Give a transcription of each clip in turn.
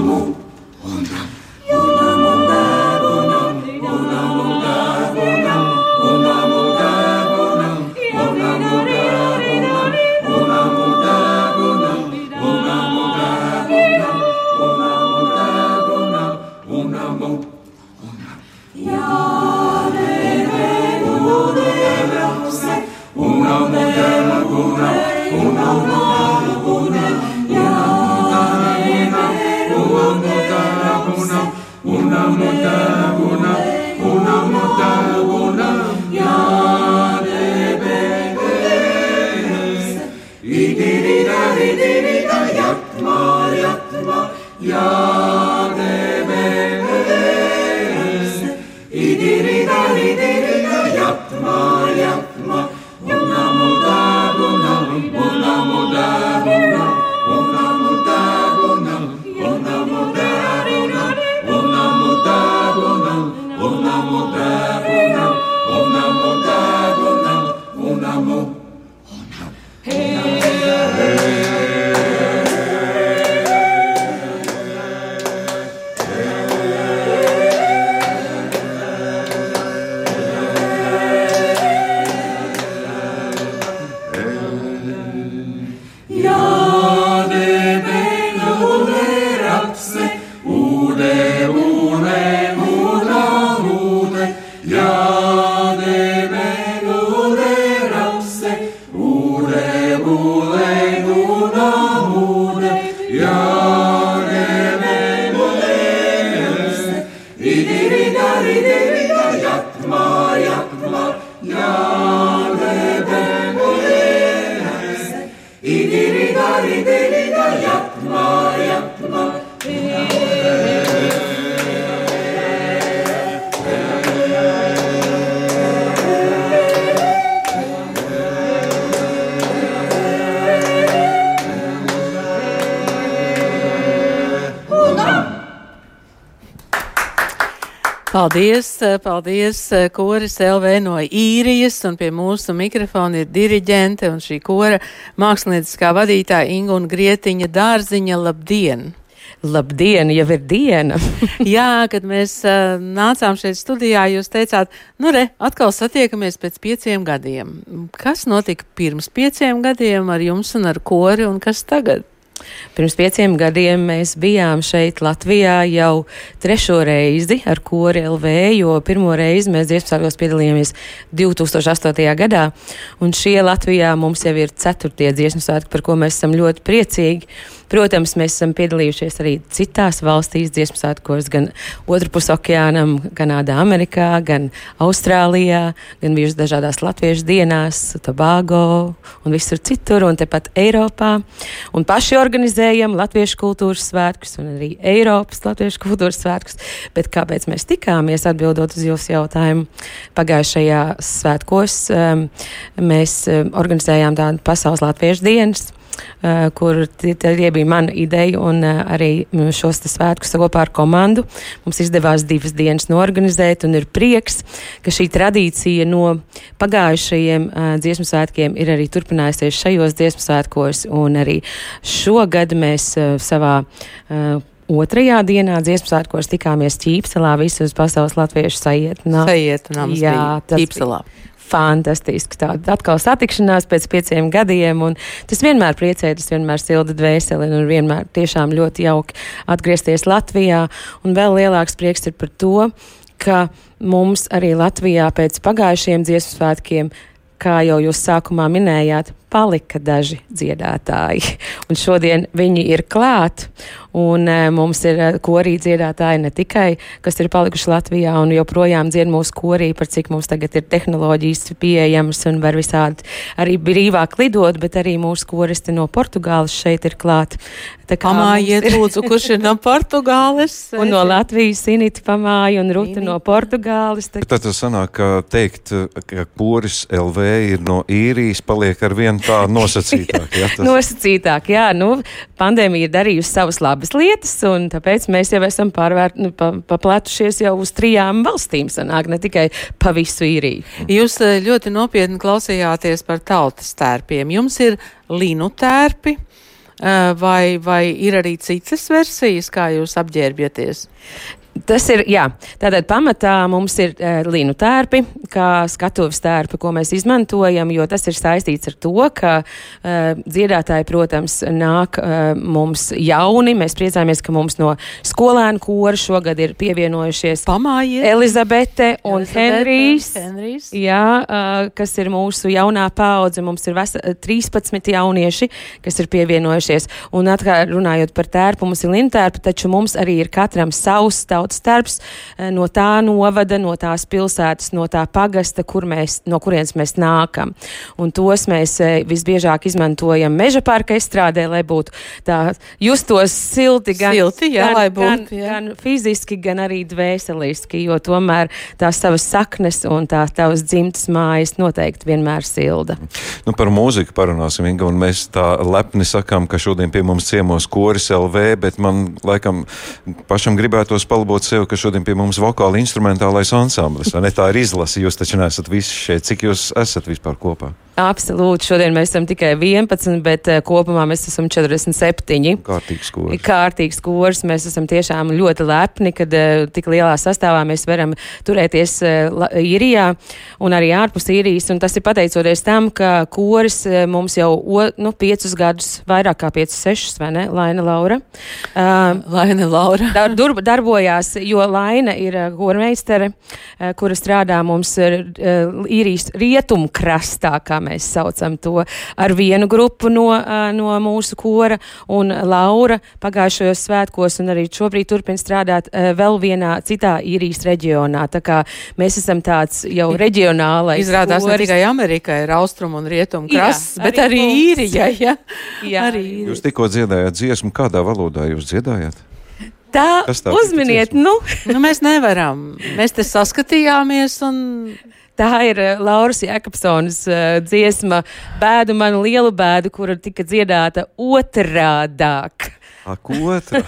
も温暖 Paldies, paldies, koris LV no īrijas, un pie mūsu mikrofona ir diriģente un šī kora mākslinieckā vadītāja Inga un Grietiņa Dārziņa. Labdien! Labdien, jau ir diena! Jā, kad mēs uh, nācām šeit studijā, jūs teicāt, nu re, atkal satiekamies pēc pieciem gadiem. Kas notika pirms pieciem gadiem ar jums un ar kori, un kas tagad? Pirms pieciem gadiem mēs bijām šeit Latvijā jau trešo reizi ar kori LV, jo pirmo reizi mēs dziesmu sākos piedalījāmies 2008. gadā, un šie Latvijā mums jau ir ceturtie dziesmu svētki, par ko mēs esam ļoti priecīgi. Protams, mēs esam piedalījušies arī citās valstīs dziesmu svētkos, gan otrpus okeānam, Kanādā, Amerikā, gan Austrālijā, gan bijuši dažādās latviešu dienās, Tobago un visur citur, un tepat Eiropā. Un paši organizējam latviešu kultūras svētkus un arī Eiropas latviešu kultūras svētkus. Bet kāpēc mēs tikāmies, atbildot uz jūsu jautājumu, pagājušajā svētkos um, mēs um, organizējām tādu pasaules latviešu dienas kur tie bija mana ideja, un uh, arī šos svētkus kopā ar komandu mums izdevās divas dienas norganizēt, un ir prieks, ka šī tradīcija no pagājušajiem uh, dziesmu svētkiem ir arī turpinājusies šajos dziesmu svētkos, un arī šogad mēs savā Otrajā dienā dziesmu svētkos tikāmies Ķīpselā, visus pasaules latviešu sajietinā. Sajietinām, jā, tas Ķīpselā. Bija fantastiski. Tāda atkal satikšanās pēc pieciem gadiem, un tas vienmēr priecē, tas vienmēr silda dvēseli, un vienmēr tiešām ļoti jauki atgriezties Latvijā. Un vēl lielāks prieks ir par to, ka mums arī Latvijā pēc pagājušiem dziesmu svētkiem kā jau jūs sākumā minējāt, palika daži dziedātāji. Un šodien viņi ir klāt. Un e, mums ir e, korī dziedātāji ne tikai, kas ir palikuši Latvijā un joprojām dzied mūsu korī, par cik mums tagad ir tehnoloģijas pieejamas un var visādi arī brīvāk lidot, bet arī mūsu koristi no Portugāles šeit ir klāt. Pamājiet, ir... lūdzu, kurš ir no Portugāles? un no Latvijas Inita pamāja un Ruta Inita. no Portugāles. Tā... Tad tas sanāk, ka teikt, ka koris LV ir no īrijas, paliek ar vien tā nosacītāk. Ja, tas... nosacītāk, jā. Nu, pandēmija ir darījusi savas labas lietas, un tāpēc mēs jau esam pārvērt, nu, pa, paplētušies jau uz trijām valstīm, sanāk, ne tikai pa visu īriju. Jūs eh, ļoti nopietni klausījāties par tautas tērpiem. Jums ir linu tērpi. Eh, vai, vai ir arī citas versijas, kā jūs apģērbjaties? Tas ir, jā, tātad pamatā mums ir uh, līnu tērpi, kā skatuves tērpi, ko mēs izmantojam, jo tas ir saistīts ar to, ka uh, dziedātāji, protams, nāk uh, mums jauni. Mēs priecājamies, ka mums no skolēnu kora šogad ir pievienojušies Pamājiet. Elizabete un Henrijs. Henrijs. Jā, uh, kas ir mūsu jaunā paudze. Mums ir vesa, 13 jaunieši, kas ir pievienojušies. Un atkal runājot par tērpu, mums ir lintērpi, taču mums arī ir katram savs tauts tautas darbs eh, no tā novada, no tās pilsētas, no tā pagasta, kur mēs, no kurienes mēs nākam. Un tos mēs eh, visbiežāk izmantojam meža parka estrādē, lai būtu tā justos silti gan, silti, jā, gan, būt, gan, jā. gan fiziski, gan arī dvēseliski, jo tomēr tās savas saknes un tās tavas dzimtas mājas noteikti vienmēr silda. Nu, par mūziku parunāsim, Inga, un mēs tā lepni sakām, ka šodien pie mums ciemos koris LV, bet man laikam pašam gribētos palabot apgalvot sev, ka šodien pie mums vokāli instrumentālais ansamblis, vai ne? Tā ir izlase. Jūs taču neesat visi šeit. Cik jūs esat vispār kopā? Absolūti. Šodien mēs esam tikai 11, bet uh, kopumā mēs esam 47. Kārtīgs kurs. Kārtīgs kurs. Mēs esam tiešām ļoti lepni, kad uh, tik lielā sastāvā mēs varam turēties uh, īrijā un arī ārpus īrijas. Un tas ir pateicoties tam, ka koris mums jau o, nu, piecus gadus, vairāk kā piecus, sešus, vai ne? Laina Laura. Uh, Laina Laura. dar, dur, darbojās, jo Laina ir kormeistere, kura strādā mums uh, īrijas rietumkrastā, kā mēs saucam to, ar vienu grupu no, no mūsu kora, un Laura pagājušajos svētkos un arī šobrīd turpina strādāt vēl vienā citā īrijas reģionā. Tā kā mēs esam tāds jau reģionālais. Izrādās koris. ne tikai Amerikai ir austrum un rietum krasts, bet arī, arī īrijai. Ja? Jā, arī. Jūs tikko dziedājāt dziesmu, kādā valodā jūs dziedājāt? Tā, uzminiet, nu. nu. Mēs nevaram. Mēs te saskatījāmies un Tā ir uh, Lauras Jēkabsonas uh, dziesma Bēdu manu lielu bēdu, kura tika dziedāta otrādāk. Ak, otra.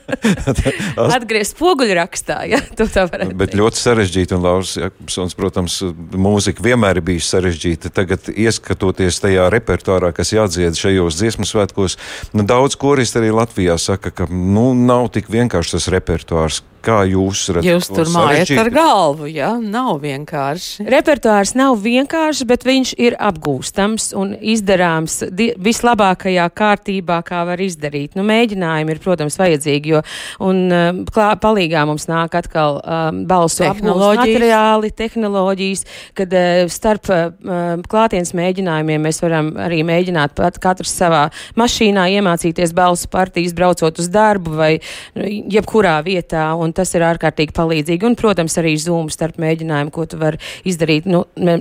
Atgriezt spoguļrakstā, ja tu tā varētu. Bet ļoti sarežģīti, un Lauris Jakobsons, protams, mūzika vienmēr ir bijusi sarežģīta. Tagad, ieskatoties tajā repertuārā, kas jādzied šajos dziesmu svētkos, nu, daudz koristi arī Latvijā saka, ka nu, nav tik vienkārši tas repertuārs. Kā jūs redzat? Jūs tur mājat ar galvu, jā, ja? nav vienkārši. Repertuārs nav vienkāršs, bet viņš ir apgūstams un izdarāms vislabākajā kārtībā, kā var izdarīt. Nu, mēģinājumi ir, protams, vajadzīgi, jo un, um, klā, palīgā mums nāk atkal um, balsu materiāli, tehnoloģijas, kad uh, starp uh, klātienes mēģinājumiem mēs varam arī mēģināt pat katrs savā mašīnā iemācīties balsu partijas, braucot uz darbu vai nu, jebkurā vietā. Un tas ir ārkārtīgi palīdzīgi. Un, protams, arī zūmu starp mēģinājumu, ko tu vari izdarīt, nu, ne,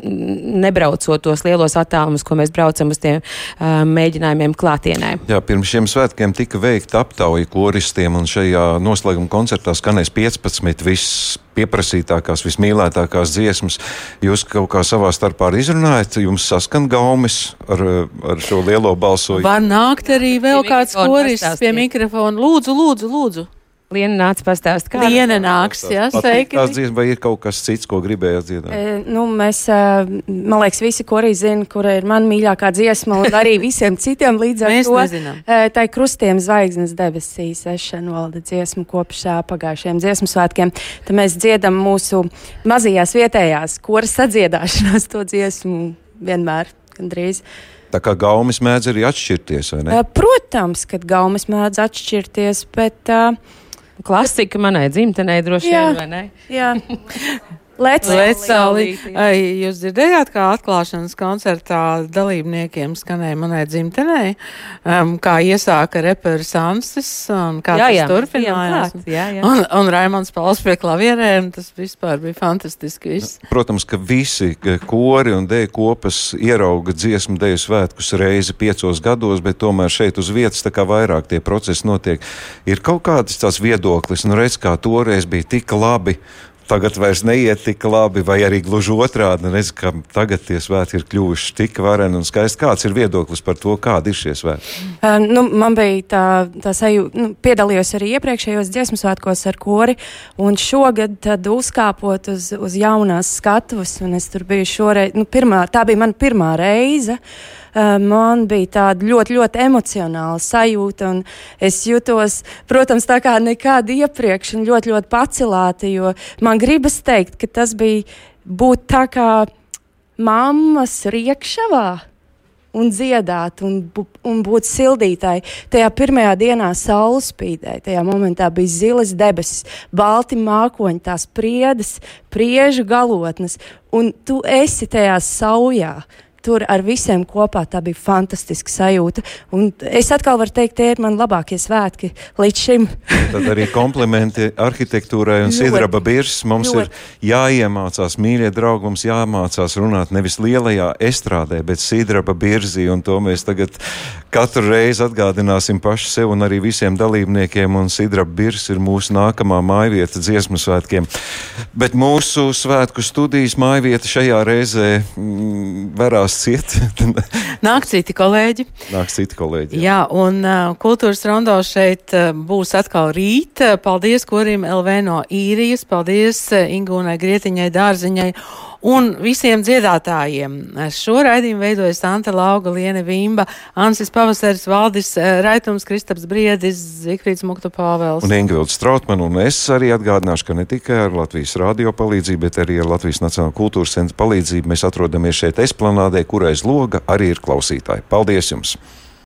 nebraucot tos lielos attālumus, ko mēs braucam uz tiem uh, mēģinājumiem klātienē. Jā, pirms šiem svētkiem tika veikta aptauja koristiem, un šajā noslēguma koncertā skanēs 15 viss pieprasītākās, vismīlētākās dziesmas. Jūs kaut kā savā starpā izrunājat, jums saskan gaumes ar, ar šo lielo balsojumu. Var nākt arī vēl kāds korists pie mikrofona. Lūdzu, lūdzu, lūdzu. Liena nāca pastāstīt, kā Liena nāks, jā, sveiki. Tās dziesmas vai ir kaut kas cits, ko gribējāt dziedāt? E, nu, mēs, man liekas, visi, arī zina, kura ir man mīļākā dziesma, un arī visiem citiem līdz ar mēs to. Nezinām. Tā ir krustiem zvaigznes debesīs, ešana valda dziesma kopš pagājušajiem dziesmu svētkiem. Tad mēs dziedam mūsu mazajās vietējās koras sadziedāšanās to dziesmu vienmēr, gandrīz. Tā kā gaumas mēdz arī atšķirties, vai ne? Protams, ka gaumas mēdz atšķirties, bet uh, Klasika manai dzimtenei droši vien, vai ne? Jā. Lecālī. Jūs dzirdējāt, kā atklāšanas koncertā dalībniekiem skanēja manai dzimtenei, um, kā iesāka reperis Ansis un kā jā, tas jā, turpinājās. Jā, jā. Un, un Raimons Pauls pie klavierēm, tas vispār bija fantastiski viss. Protams, ka visi kori un deju kopas ierauga dziesmu deju svētkus reizi piecos gados, bet tomēr šeit uz vietas tā kā vairāk tie procesi notiek. Ir kaut kāds tās viedoklis, nu redz, kā toreiz bija tik labi tagad vairs neiet tik labi, vai arī gluži otrādi. Redz, ka tagad tie svētki ir kļuvuši tik vareni un skaisti. Kāds ir viedoklis par to, kādi ir šie svētki? Uh, nu, man bija tā, tā sajūta, nu, piedalījos arī iepriekšējos dziesmu svētkos ar kori, un šogad tad uzkāpot uz, uz jaunās skatuves, un es tur biju šoreiz, nu, pirmā, tā bija mana pirmā reize. Uh, man bija tāda ļoti, ļoti emocionāla sajūta. Es jutos, protams, tā kā nekad iepriekš, un ļoti, ļoti pacelāta. Man gribas teikt, ka tas bija būt tā kā mammas riekšavā un dziedāt, un, un būt sildītāji. Tajā pirmajā dienā saule spīdēja, tajā momentā bija zilas debesis, balti mākoņi, tās priedes, priežu galotnes, un tu esi tajā saujā tur ar visiem kopā. Tā bija fantastiska sajūta. Un es atkal varu teikt, tie ir mani labākie svētki līdz šim. Tad arī komplimenti arhitektūrai un Sidraba biržas. Mums ļoti. ir jāiemācās, mīļie draugi, mums jāmācās runāt nevis lielajā estrādē, bet Sidraba biržī. Un to mēs tagad katru reizi atgādināsim paši sev un arī visiem dalībniekiem. Un Sidraba biržas ir mūsu nākamā mājvieta dziesmu svētkiem. Bet mūsu svētku studijas mājvieta šajā reizē mm, varās ciet. Nāk citi kolēģi. Nāk citi kolēģi. Jā, jā un uh, kultūras rondo šeit uh, būs atkal rīt. Paldies Korim LV no īrijas, paldies uh, Ingūnai Grietiņai Dārziņai un visiem dziedātājiem. Šo raidījumu veidoja Santa Lauga, Liene Vimba, Ansis Pavasaris, Valdis uh, Raitums, Kristaps Briedis, Zikfrīds Muktu Pāvels. Un Ingvilds Strautman, un es arī atgādināšu, ka ne tikai ar Latvijas radio palīdzību, bet arī ar Latvijas Nacionālā kultūras centra palīdzību mēs atrodamies šeit esplanādē, kurai aiz loga arī ir klausītāji. Paldies jums!